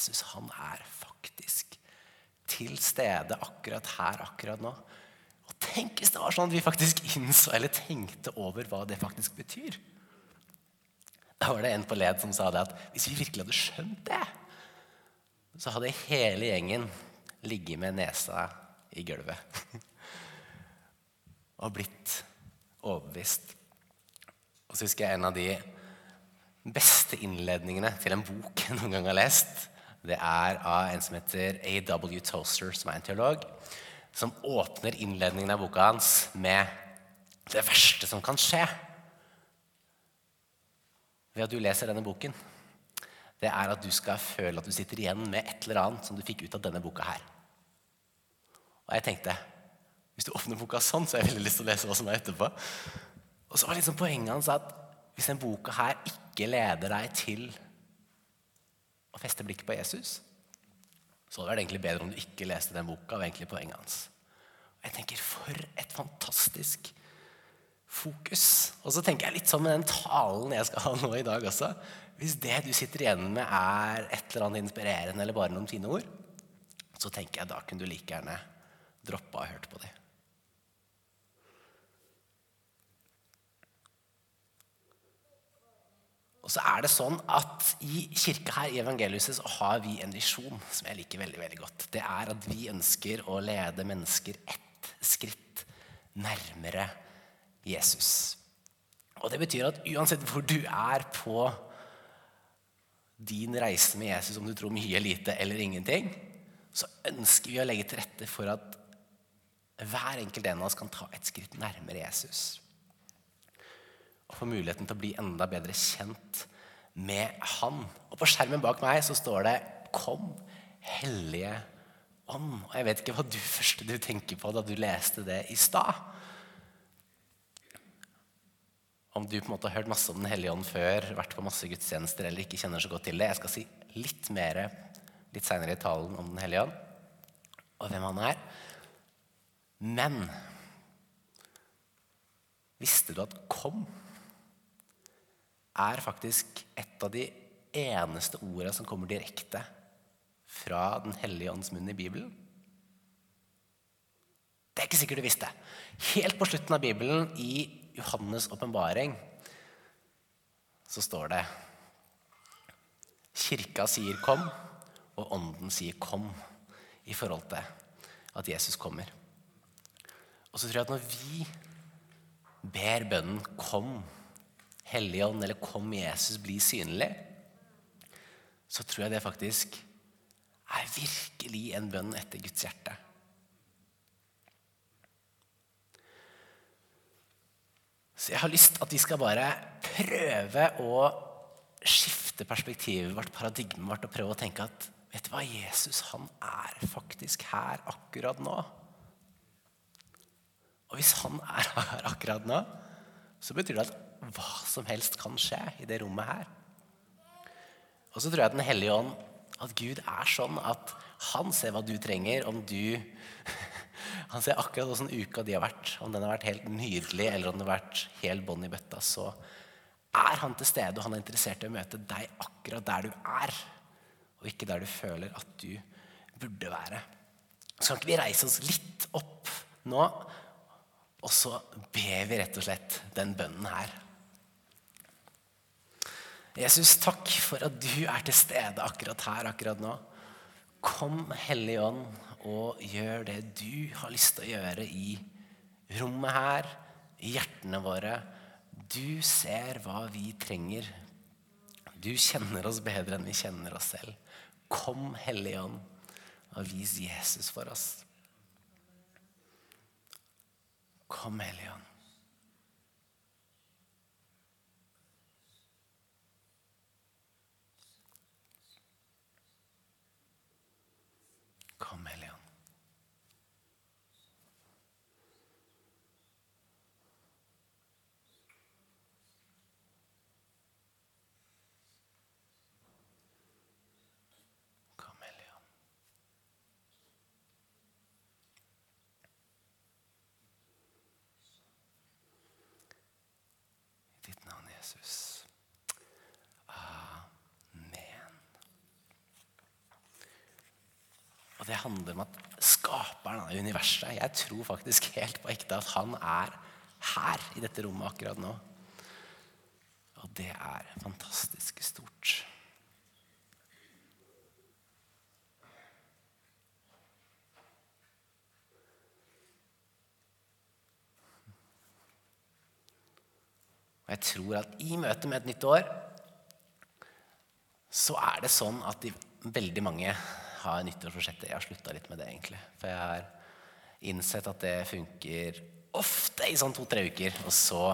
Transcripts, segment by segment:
Jesus han er faktisk til stede akkurat her, akkurat nå. Og Tenk hvis det var sånn at vi faktisk innså eller tenkte over hva det faktisk betyr. Da var det en på led som sa det at hvis vi virkelig hadde skjønt det, så hadde hele gjengen ligget med nesa i gulvet og blitt overbevist. Og så husker jeg en av de beste innledningene til en bok jeg noen gang har lest. Det er av en som heter A.W. Toaster, som er en teolog, som åpner innledningen av boka hans med det verste som kan skje ved at du leser denne boken. Det er at du skal føle at du sitter igjen med et eller annet som du fikk ut av denne boka her. Og jeg tenkte hvis du åpner boka sånn, så har jeg veldig lyst til å lese hva som er etterpå. Og så var liksom poenget hans at hvis den boka her ikke leder deg til feste blikket på Jesus, så hadde det vært egentlig bedre om du ikke leste den boka. var egentlig poenget hans. Jeg tenker, For et fantastisk fokus. Og så tenker jeg litt sånn med den talen jeg skal ha nå i dag også. Hvis det du sitter igjen med, er et eller annet inspirerende eller bare noen fine ord, så tenker jeg da kunne du like gjerne droppa og hørt på dem. Og så er det sånn at I kirka her i Evangeliuset så har vi en visjon som jeg liker veldig veldig godt. Det er at vi ønsker å lede mennesker ett skritt nærmere Jesus. Og Det betyr at uansett hvor du er på din reise med Jesus, om du tror mye, lite eller ingenting, så ønsker vi å legge til rette for at hver enkelt en av oss kan ta et skritt nærmere Jesus og få muligheten til å bli enda bedre kjent med Han. Og på skjermen bak meg så står det 'Kom, Hellige Ånd'. Og jeg vet ikke hva du første du tenker på da du leste det i stad. Om du på en måte har hørt masse om Den hellige ånd før, vært på masse gudstjenester eller ikke kjenner så godt til det. Jeg skal si litt mer litt seinere i talen om Den hellige ånd og hvem han er. Men visste du at 'kom' er faktisk et av de eneste ordene som kommer direkte fra Den hellige ånds munn i Bibelen. Det er ikke sikkert du visste. Helt på slutten av Bibelen, i Johannes' åpenbaring, så står det Kirka sier 'kom', og Ånden sier 'kom' i forhold til at Jesus kommer. Og så tror jeg at når vi ber bønnen 'kom', Helligånd eller 'Kom, Jesus, bli synlig', så tror jeg det faktisk er virkelig en bønn etter Guds hjerte. Så jeg har lyst at vi skal bare prøve å skifte perspektivet vårt, paradigmet vårt, og prøve å tenke at vet du hva, Jesus han er faktisk her akkurat nå. Og hvis han er her akkurat nå, så betyr det at hva som helst kan skje i det rommet her. Og så tror jeg Den hellige ånd, at Gud er sånn at han ser hva du trenger. om du... Han ser akkurat hvordan uka di har vært. Om den har vært helt nydelig eller om den har vært helt bånn i bøtta. Så er han til stede, og han er interessert i å møte deg akkurat der du er. Og ikke der du føler at du burde være. Så kan ikke vi reise oss litt opp nå, og så ber vi rett og slett den bønnen her. Jesus, takk for at du er til stede akkurat her, akkurat nå. Kom, Hellige Ånd, og gjør det du har lyst til å gjøre i rommet her, i hjertene våre. Du ser hva vi trenger. Du kjenner oss bedre enn vi kjenner oss selv. Kom, Hellige Ånd, og vis Jesus for oss. Kom, Hellige Ånd. Kom, Hellige Ånd. Kom, Hellige Ånd. I ditt navn, Jesus. Amen. Og det handler om at skaperen av universet Jeg tror faktisk helt på ekte at han er her i dette rommet akkurat nå. Og det er fantastisk stort. Og jeg tror at i møte med et nytt år så er det sånn at de, veldig mange har nyttårsforsettet. Jeg har slutta litt med det, egentlig. For jeg har innsett at det funker ofte i sånn to-tre uker, og så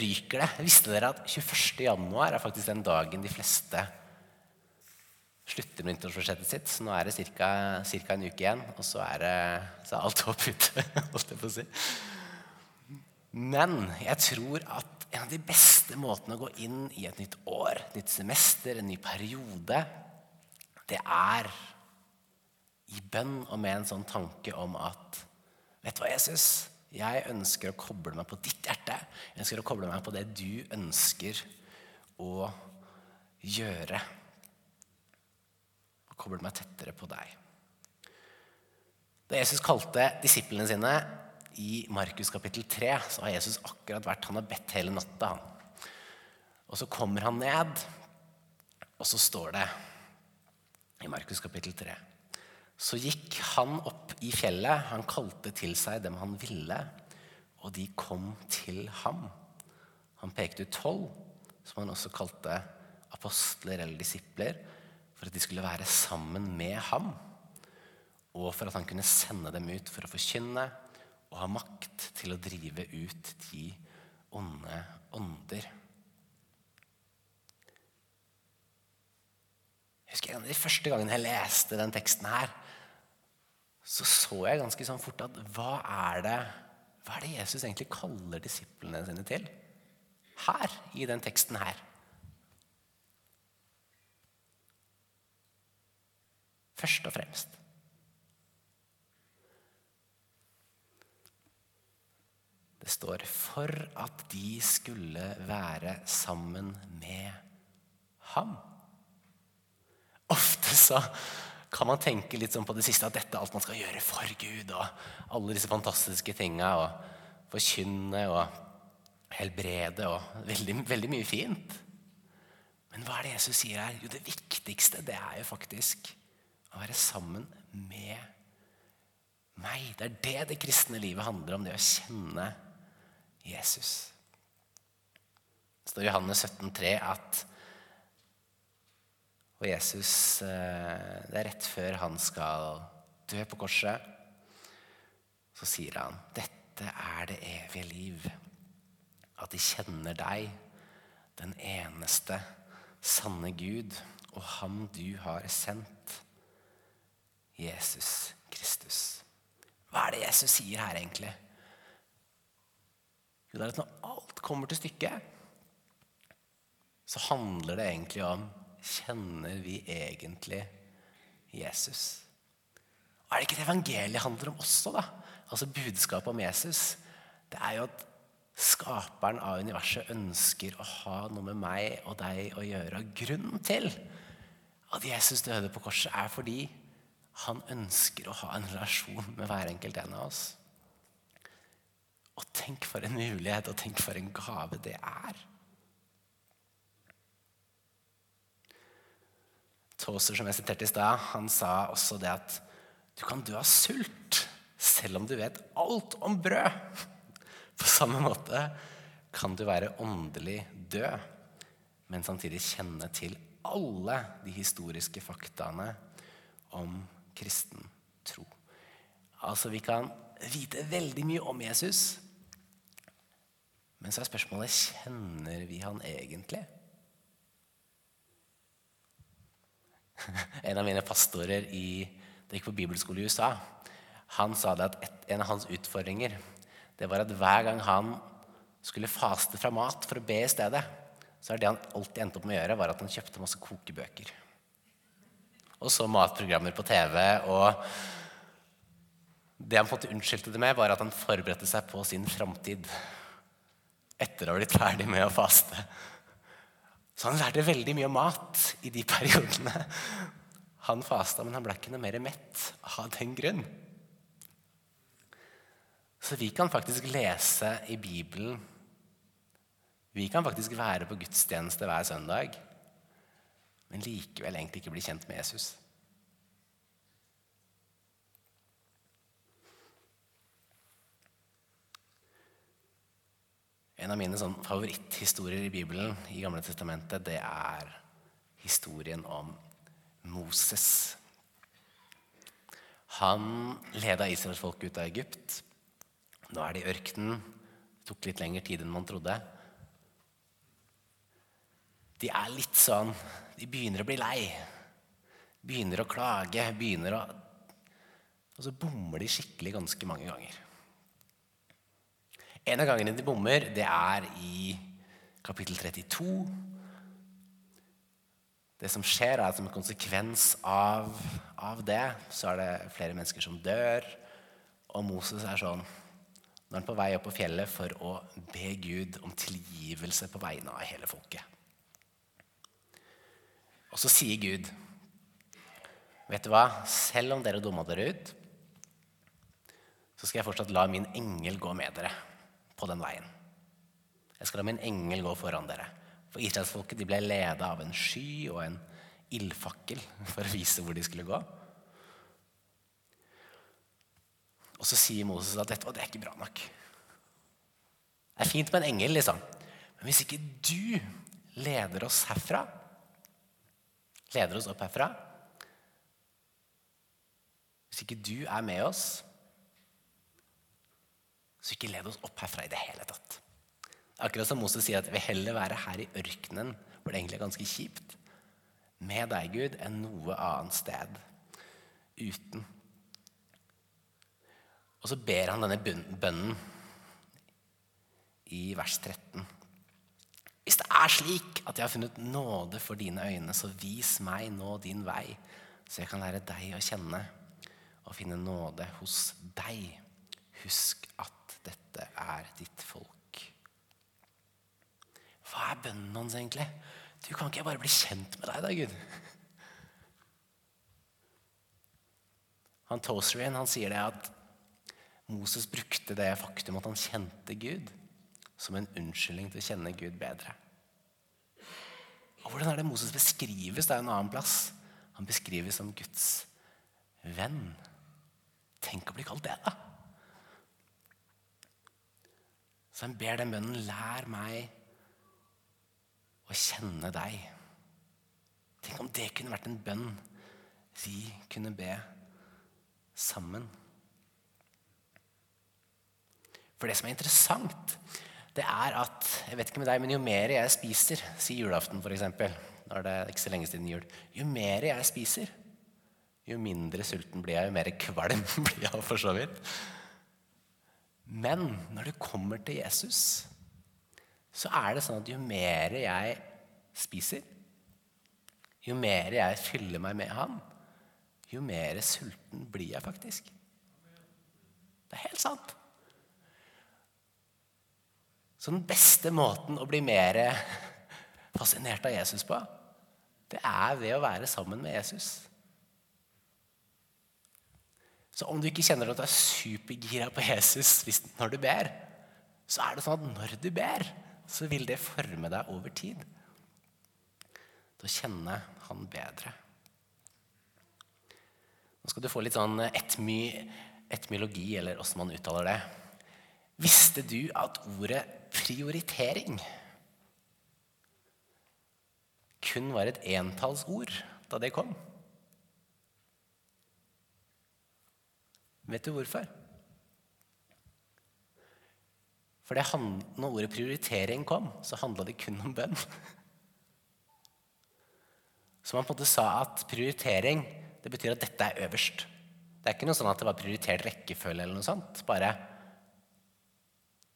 ryker det. Visste dere at 21. januar er faktisk den dagen de fleste slutter med nyttårsforsettet sitt? Så nå er det ca. en uke igjen, og så er, det, så er alt håp ute. holdt jeg på å si. Men jeg tror at en av de beste måtene å gå inn i et nytt år, et nytt semester, en ny periode, det er i bønn og med en sånn tanke om at Vet du hva, Jesus? Jeg ønsker å koble meg på ditt hjerte. Jeg ønsker å koble meg på det du ønsker å gjøre. Og koble meg tettere på deg. Da Jesus kalte disiplene sine i Markus kapittel 3 så har Jesus akkurat vært Han har bedt hele natta. Og så kommer han ned, og så står det i Markus kapittel 3 Så gikk han opp i fjellet, han kalte til seg dem han ville, og de kom til ham. Han pekte ut tolv, som han også kalte apostler eller disipler, for at de skulle være sammen med ham, og for at han kunne sende dem ut for å forkynne og har makt til å drive ut de onde ånder. Jeg husker En av de første gangene jeg leste den teksten, her, så så jeg ganske sånn fort at hva er det, hva er det Jesus egentlig kaller disiplene sine til? Her, i den teksten her. Først og fremst. Det står 'for at de skulle være sammen med ham'. Ofte så kan man tenke litt sånn på det siste at dette er alt man skal gjøre for Gud. Og alle disse fantastiske tinga. Og forkynne og helbrede og veldig, veldig mye fint. Men hva er det Jesus sier her? Jo, det viktigste det er jo faktisk å være sammen med meg. Det er det det kristne livet handler om. Det å kjenne Jesus. Det står i Johannes 17,3 at og Jesus eh, Det er rett før han skal dø på korset. Så sier han, 'Dette er det evige liv', at de kjenner deg, den eneste sanne Gud, og ham du har sendt, Jesus Kristus. Hva er det Jesus sier her, egentlig? Jo, det er at når alt kommer til stykket, så handler det egentlig om Kjenner vi egentlig Jesus? Er det ikke det evangeliet handler om også, da? Altså budskapet om Jesus. Det er jo at skaperen av universet ønsker å ha noe med meg og deg å gjøre. Og grunnen til at Jesus døde på korset, er fordi han ønsker å ha en relasjon med hver enkelt en av oss. Og tenk for en mulighet, og tenk for en gave det er. Toaster, som jeg siterte i stad, han sa også det at du kan dø av sult selv om du vet alt om brød. På samme måte kan du være åndelig død, men samtidig kjenne til alle de historiske faktaene om kristen tro. Altså, vi kan vite veldig mye om Jesus, men så er spørsmålet kjenner vi han egentlig. En av mine pastorer i, det gikk på bibelskole i USA, han sa det at et, en av hans utfordringer det var at hver gang han skulle faste fra mat for å be i stedet, så er det han alltid endte opp med å gjøre, var at han kjøpte masse kokebøker. Og så matprogrammer på TV. og Det han på en måte unnskyldte det med, var at han forberedte seg på sin framtid etter å ha blitt ferdig med å faste. Så han lærte veldig mye om mat i de periodene Han fasta, men han ble ikke noe mer mett av den grunn. Så vi kan faktisk lese i Bibelen Vi kan faktisk være på gudstjeneste hver søndag, men likevel egentlig ikke bli kjent med Jesus. En av mine sånn favoritthistorier i Bibelen i Gamle Testamentet, det er historien om Moses. Han leda israelsfolket ut av Egypt. Nå er de i ørkenen. Det tok litt lengre tid enn man trodde. De er litt sånn De begynner å bli lei. Begynner å klage. Begynner å Og så bommer de skikkelig ganske mange ganger. En av gangene de bommer, det er i kapittel 32. Det som skjer, er at som en konsekvens av, av det, så er det flere mennesker som dør. Og Moses er sånn Nå er han på vei opp på fjellet for å be Gud om tilgivelse på vegne av hele folket. Og så sier Gud, vet du hva, selv om dere dumma dere ut, så skal jeg fortsatt la min engel gå med dere på den veien. Jeg skal la min engel gå foran dere. For israelsfolket de ble leda av en sky og en ildfakkel for å vise hvor de skulle gå. Og så sier Moses at dette, det er ikke bra nok. Det er fint med en engel, liksom. Men hvis ikke du leder oss herfra, leder oss opp herfra Hvis ikke du er med oss, så ikke led oss opp herfra i det hele tatt. Akkurat som Moses sier at vi heller være her i ørkenen, hvor det egentlig er ganske kjipt, med deg, Gud, enn noe annet sted uten. Og så ber han denne bønnen i vers 13. Hvis det er slik at jeg har funnet nåde for dine øyne, så vis meg nå din vei, så jeg kan lære deg å kjenne og finne nåde hos deg. Husk at dette er ditt folk. Hva er bønnen hans egentlig? Du Kan ikke jeg bare bli kjent med deg, da, Gud? Han Toserien han sier det at Moses brukte det faktum at han kjente Gud, som en unnskyldning til å kjenne Gud bedre. Og Hvordan er det Moses beskrives det er en annen plass? Han beskrives som Guds venn. Tenk å bli kalt det, da. Så han ber den bønnen lær meg å kjenne deg. Tenk om det kunne vært en bønn vi kunne be sammen. For det som er interessant, det er at jeg vet ikke med deg, men jo mer jeg spiser, si julaften f.eks., når det er ikke så lenge siden jul Jo mer jeg spiser, jo mindre sulten blir jeg, jo mer kvalm blir jeg for så vidt. Men når det kommer til Jesus, så er det sånn at jo mer jeg spiser, jo mer jeg fyller meg med ham, jo mer sulten blir jeg faktisk. Det er helt sant. Så den beste måten å bli mer fascinert av Jesus på, det er ved å være sammen med Jesus. Så om du ikke kjenner at du er supergira på Jesus når du ber, så er det sånn at når du ber, så vil det forme deg over tid. Til å kjenne Han bedre. Nå skal du få litt sånn etmy, etmylogi, eller åssen man uttaler det. Visste du at ordet prioritering kun var et entallsord da det kom? Vet du hvorfor? For det, når ordet prioritering kom, så handla det kun om bønn. Så man på en måte sa at prioritering det betyr at dette er øverst. Det er ikke noe sånn at det var prioritert rekkefølge. eller noe sånt. Bare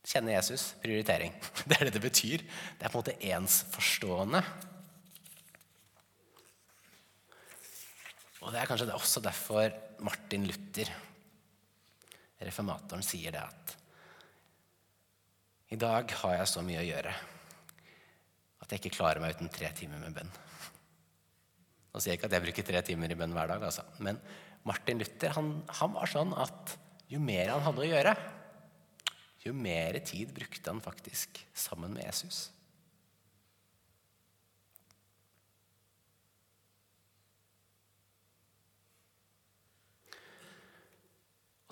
kjenne Jesus, prioritering. Det er det det betyr. Det er på en måte ensforstående. Og Det er kanskje også derfor Martin Luther Reformatoren sier det at i dag har jeg så mye å gjøre at jeg ikke klarer meg uten tre timer med bønn. Nå sier jeg ikke at jeg bruker tre timer i bønn hver dag, altså. men Martin Luther han, han var sånn at jo mer han hadde å gjøre, jo mer tid brukte han faktisk sammen med Jesus.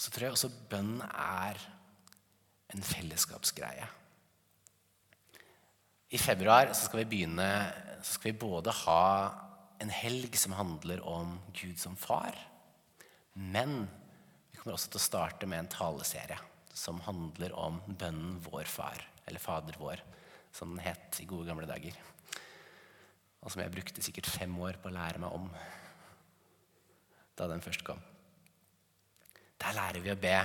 Så tror jeg også bønn er en fellesskapsgreie. I februar så skal vi begynne så skal vi både ha en helg som handler om Gud som far. Men vi kommer også til å starte med en taleserie som handler om bønnen Vår Far, eller Fader vår, som den het i gode gamle dager. Og som jeg brukte sikkert fem år på å lære meg om da den først kom. Der lærer vi å be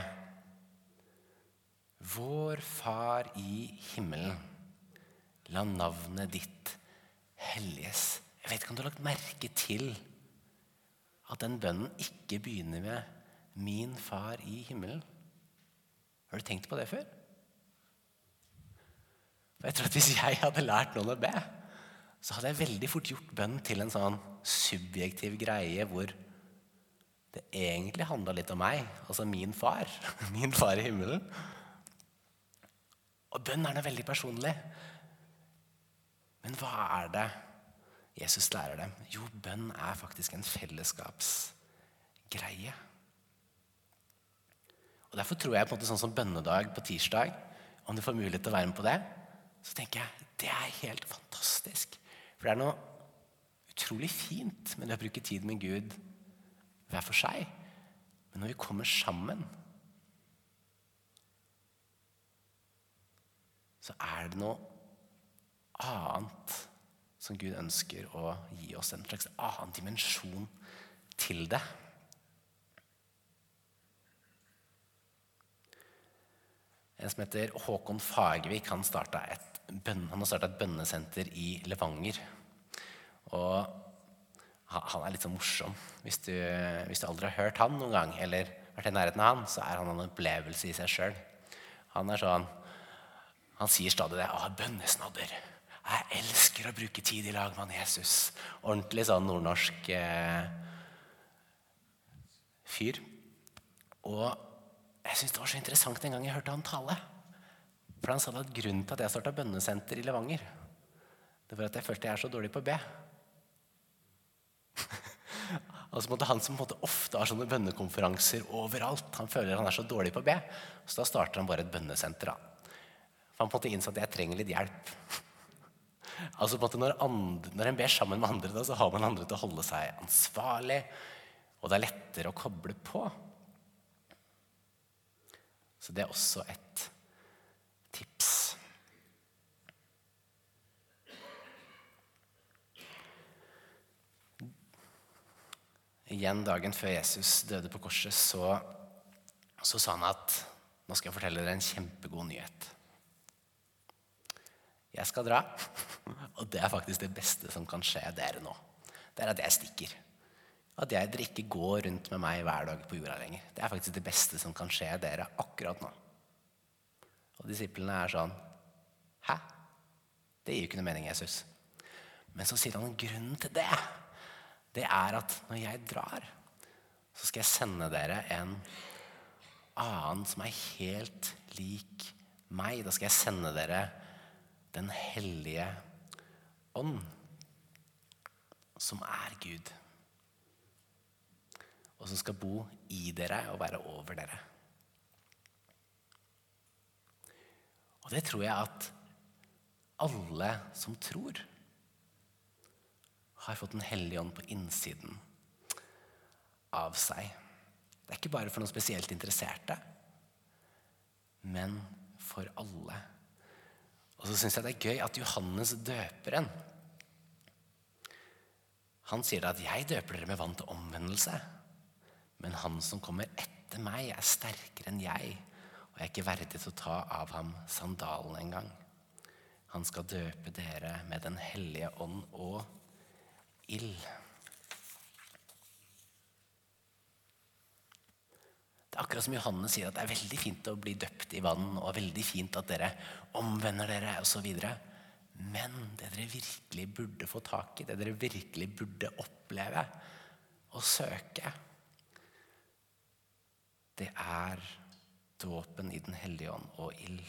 Vår Far i himmelen. La navnet ditt helliges. Jeg vet ikke om du har lagt merke til at den bønnen ikke begynner med 'Min far i himmelen'. Har du tenkt på det før? For jeg tror at Hvis jeg hadde lært noen å be, så hadde jeg veldig fort gjort bønnen til en sånn subjektiv greie hvor det egentlig handla litt om meg, altså min far. Min far i himmelen. Og bønn er noe veldig personlig. Men hva er det Jesus lærer dem? Jo, bønn er faktisk en fellesskapsgreie. Og Derfor tror jeg på en måte sånn som bønnedag på tirsdag, om du får mulighet til å være med på det, så tenker jeg det er helt fantastisk. For det er noe utrolig fint med det å bruke tid med Gud hver for seg. Men når vi kommer sammen, så er det noe annet som Gud ønsker å gi oss. En slags annen dimensjon til det. En som heter Håkon Fagervik, han, et bønne, han har starta et bønnesenter i Levanger. Og han er litt så morsom. Hvis du, hvis du, aldri har hørt han noen gang, eller vært i nærheten av han, så er han en opplevelse i seg sjøl. Han er sånn Han sier stadig det. 'Å, bønnesnadder'. Jeg elsker å bruke tid i lag med Jesus. Ordentlig sånn nordnorsk eh, fyr. Og jeg syns det var så interessant en gang jeg hørte han tale. For han sa at grunnen til at jeg starta bønnesenter i Levanger, det var at jeg følte jeg er så dårlig på å be. altså Han som ofte har sånne bønnekonferanser overalt, han føler han er så dårlig på å be. Så da starter han bare et bønnesenter. da. For han måtte innse at jeg trenger litt hjelp. Altså på en måte når, andre, når en ber sammen med andre, da, så har man andre til å holde seg ansvarlig. Og det er lettere å koble på. Så det er også et Igjen dagen før Jesus døde på korset, så, så sa han at nå skal jeg fortelle dere en kjempegod nyhet. Jeg skal dra, og det er faktisk det beste som kan skje dere nå. Det er at jeg stikker. At jeg, dere ikke går rundt med meg hver dag på jorda lenger. Det er faktisk det beste som kan skje dere akkurat nå. Og disiplene er sånn Hæ? Det gir jo ikke noe mening, Jesus. Men så sier han grunnen til det. Det er at når jeg drar, så skal jeg sende dere en annen som er helt lik meg. Da skal jeg sende dere den hellige ånd, som er Gud. Og som skal bo i dere og være over dere. Og det tror jeg at alle som tror, har fått Den hellige ånd på innsiden av seg. Det er ikke bare for noen spesielt interesserte, men for alle og så syns jeg det er gøy at Johannes døperen Han sier at 'jeg døper dere med vann til omvendelse', men han som kommer etter meg, er sterkere enn jeg, og jeg er ikke verdig til å ta av ham sandalen engang. Han skal døpe dere med Den hellige ånd og ild. Det er akkurat som Johannes sier at det er veldig fint å bli døpt i vann, og veldig fint at dere omvender dere osv. Men det dere virkelig burde få tak i, det dere virkelig burde oppleve og søke, det er dåpen i Den hellige ånd og ild.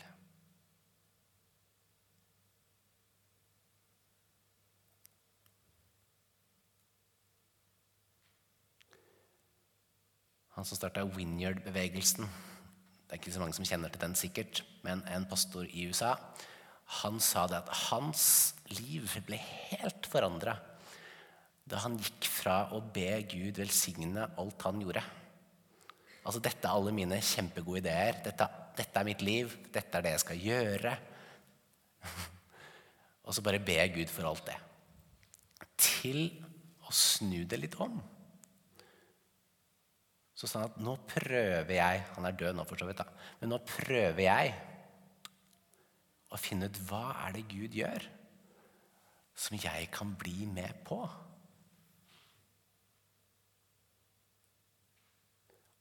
Han som starta Winyard-bevegelsen. Det er ikke så mange som kjenner til den, sikkert, men en pastor i USA han sa det at hans liv ble helt forandra da han gikk fra å be Gud velsigne alt han gjorde. Altså, dette er alle mine kjempegode ideer. Dette, dette er mitt liv. Dette er det jeg skal gjøre. Og så bare be Gud for alt det. Til å snu det litt om. Så sa han at nå prøver jeg Han er død nå, for så vidt, da. Men nå prøver jeg å finne ut hva er det Gud gjør som jeg kan bli med på.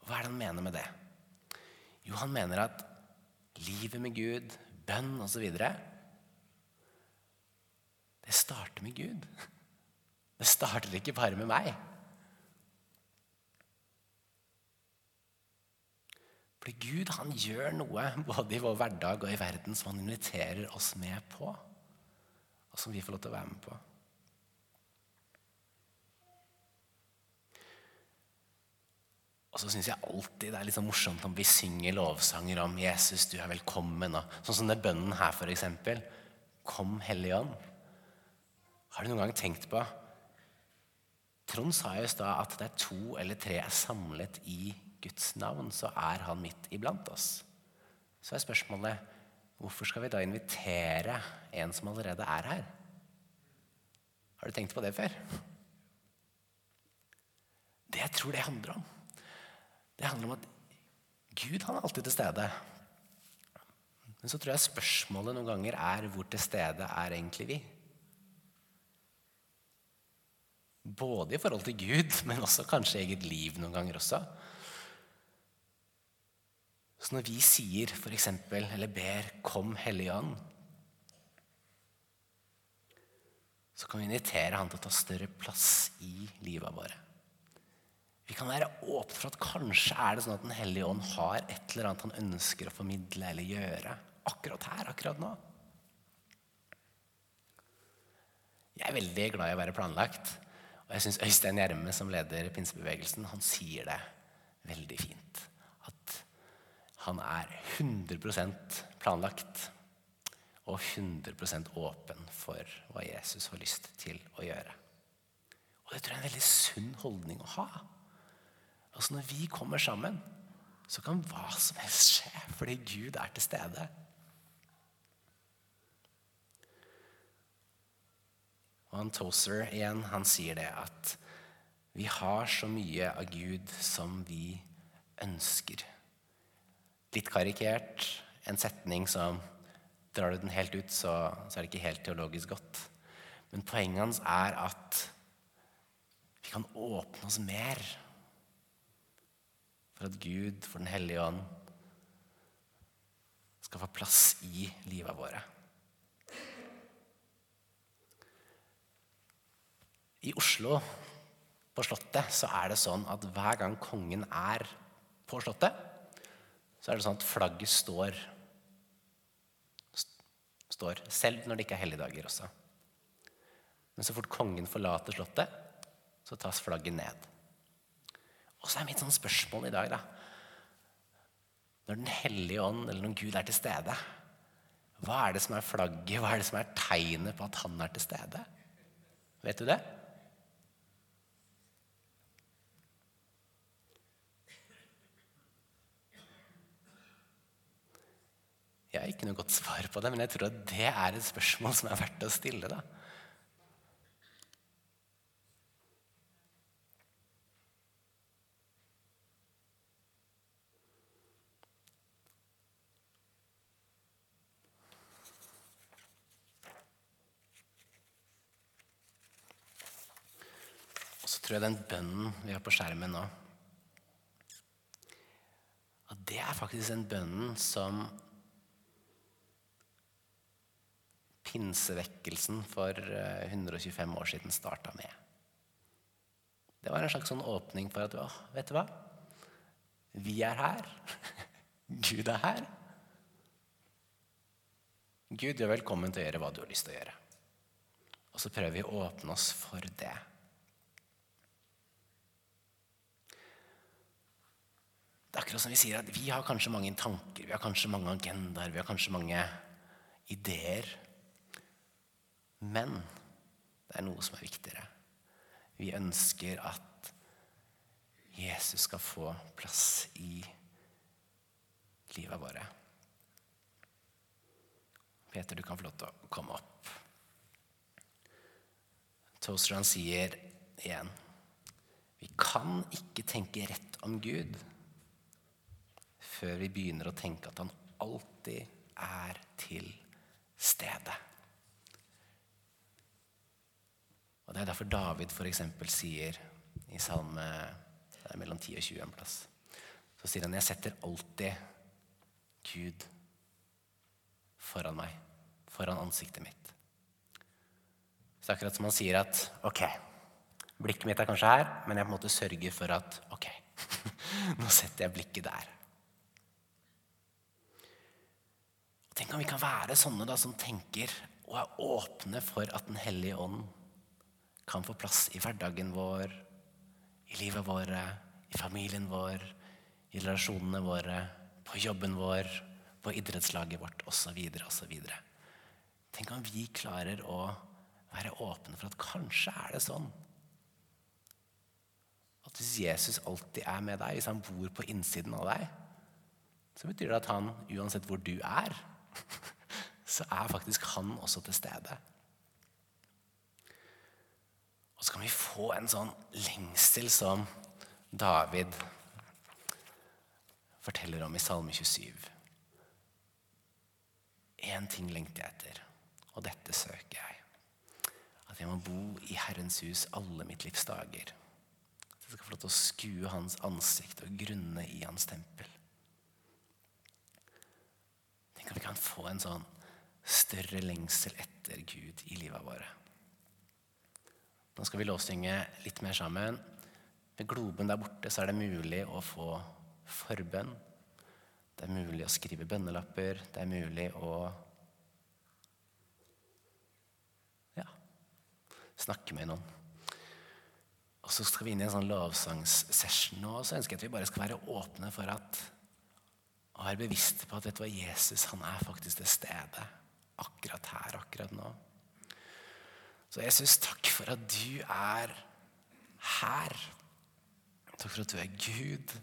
Hva er det han mener med det? Jo, han mener at livet med Gud, bønn osv. Det starter med Gud. Det starter ikke bare med meg. Fordi Gud han gjør noe både i vår hverdag og i verden som han inviterer oss med på, og som vi får lov til å være med på. Og så syns jeg alltid det er litt sånn morsomt om vi synger lovsanger om 'Jesus, du er velkommen'. Og sånn som den bønnen her, f.eks. 'Kom, Hellige Ånd'. Har du noen gang tenkt på Trond sa jo i stad at det er to eller tre er samlet i Guds navn, så er han midt iblant oss. Så er spørsmålet hvorfor skal vi da invitere en som allerede er her? Har du tenkt på det før? Det jeg tror det handler om, det handler om at Gud han er alltid til stede. Men så tror jeg spørsmålet noen ganger er hvor til stede er egentlig vi? Både i forhold til Gud, men også kanskje eget liv noen ganger også. Så når vi sier f.eks. eller ber 'Kom, Hellige Ånd', så kan vi invitere Han til å ta større plass i livet våre. Vi kan være åpne for at kanskje er det sånn at Den hellige ånd har et eller annet han ønsker å formidle eller gjøre akkurat her, akkurat nå. Jeg er veldig glad i å være planlagt. Og jeg syns Øystein Gjerme, som leder pinsebevegelsen, han sier det veldig fint. Han er 100% planlagt og 100% åpen for hva Jesus har lyst til å gjøre. Og Det tror jeg er en veldig sunn holdning å ha. Altså Når vi kommer sammen, så kan hva som helst skje fordi Gud er til stede. Og han Tozer igjen, han sier det at vi har så mye av Gud som vi ønsker. Litt karikert. En setning som Drar du den helt ut, så, så er det ikke helt teologisk godt. Men poenget hans er at vi kan åpne oss mer for at Gud, for Den hellige ånd, skal få plass i livet våre. I Oslo, på Slottet, så er det sånn at hver gang kongen er på Slottet, så er det sånn at flagget står, står selv når det ikke er helligdager også. Men så fort kongen forlater Slottet, så tas flagget ned. Og så er mitt sånn spørsmål i dag, da Når Den hellige ånd, eller når Gud er til stede, hva er det som er flagget, hva er det som er tegnet på at han er til stede? Vet du det? Jeg har ikke noe godt svar på det, men jeg tror at det er et spørsmål som er verdt å stille. da. Og så tror jeg den bønnen vi har på skjermen nå At det er faktisk den bønnen som pinsevekkelsen for 125 eh, år siden starta med. Det var en slags sånn åpning for at vet du hva? Vi er her. Gud er her. Gud, du er velkommen til å gjøre hva du har lyst til å gjøre. Og så prøver vi å åpne oss for det. Det er akkurat som vi sier at vi har kanskje mange tanker, vi har kanskje mange agendaer, vi har kanskje mange ideer. Men det er noe som er viktigere. Vi ønsker at Jesus skal få plass i livet vårt. Peter, du kan få lov til å komme opp. Toaster han sier igjen Vi kan ikke tenke rett om Gud før vi begynner å tenke at han alltid er til stede. Og Det er derfor David f.eks. sier i salme det er mellom 10 og 20 en plass Så sier han jeg setter alltid Gud foran meg, foran ansiktet mitt. Så akkurat som han sier at ok, blikket mitt er kanskje her, men jeg på en måte sørger for at ok, nå setter jeg blikket der. Tenk om vi kan være sånne da, som tenker og er åpne for at Den hellige ånd kan få plass i hverdagen vår, i livet våre, i familien vår, i relasjonene våre, på jobben vår, på idrettslaget vårt osv. osv. Tenk om vi klarer å være åpne for at kanskje er det sånn at hvis Jesus alltid er med deg, hvis han bor på innsiden av deg, så betyr det at han, uansett hvor du er, så er faktisk han også til stede. Og så kan vi få en sånn lengsel som David forteller om i Salme 27. Én ting lengter jeg etter, og dette søker jeg at jeg må bo i Herrens hus alle mitt livs dager. At jeg skal få lov til å skue Hans ansikt og grunne i Hans tempel. Tenk at vi kan få en sånn større lengsel etter Gud i livet våre. Nå skal vi lovsynge litt mer sammen. Ved globen der borte så er det mulig å få forbønn. Det er mulig å skrive bønnelapper. Det er mulig å ja snakke med noen. Og så skal vi inn i en sånn lovsangssession nå, og så ønsker jeg at vi bare skal være åpne for at og være bevisste på at vet du hva, Jesus han er faktisk til stede akkurat her, akkurat nå. Så Jesus, takk for at du er her. Takk for at du er Gud.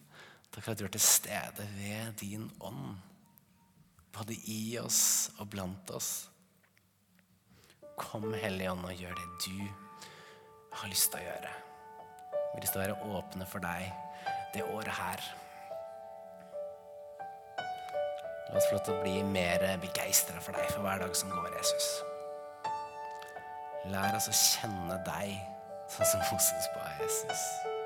Takk for at du er til stede ved din ånd. Både i oss og blant oss. Kom, Hellige Ånd, og gjør det du har lyst til å gjøre. Vi har lyst være åpne for deg det året her. La oss få lov til å bli mer begeistra for deg for hver dag som går, Jesus. Lær oss å kjenne deg sånn som Moses ba, Jesus.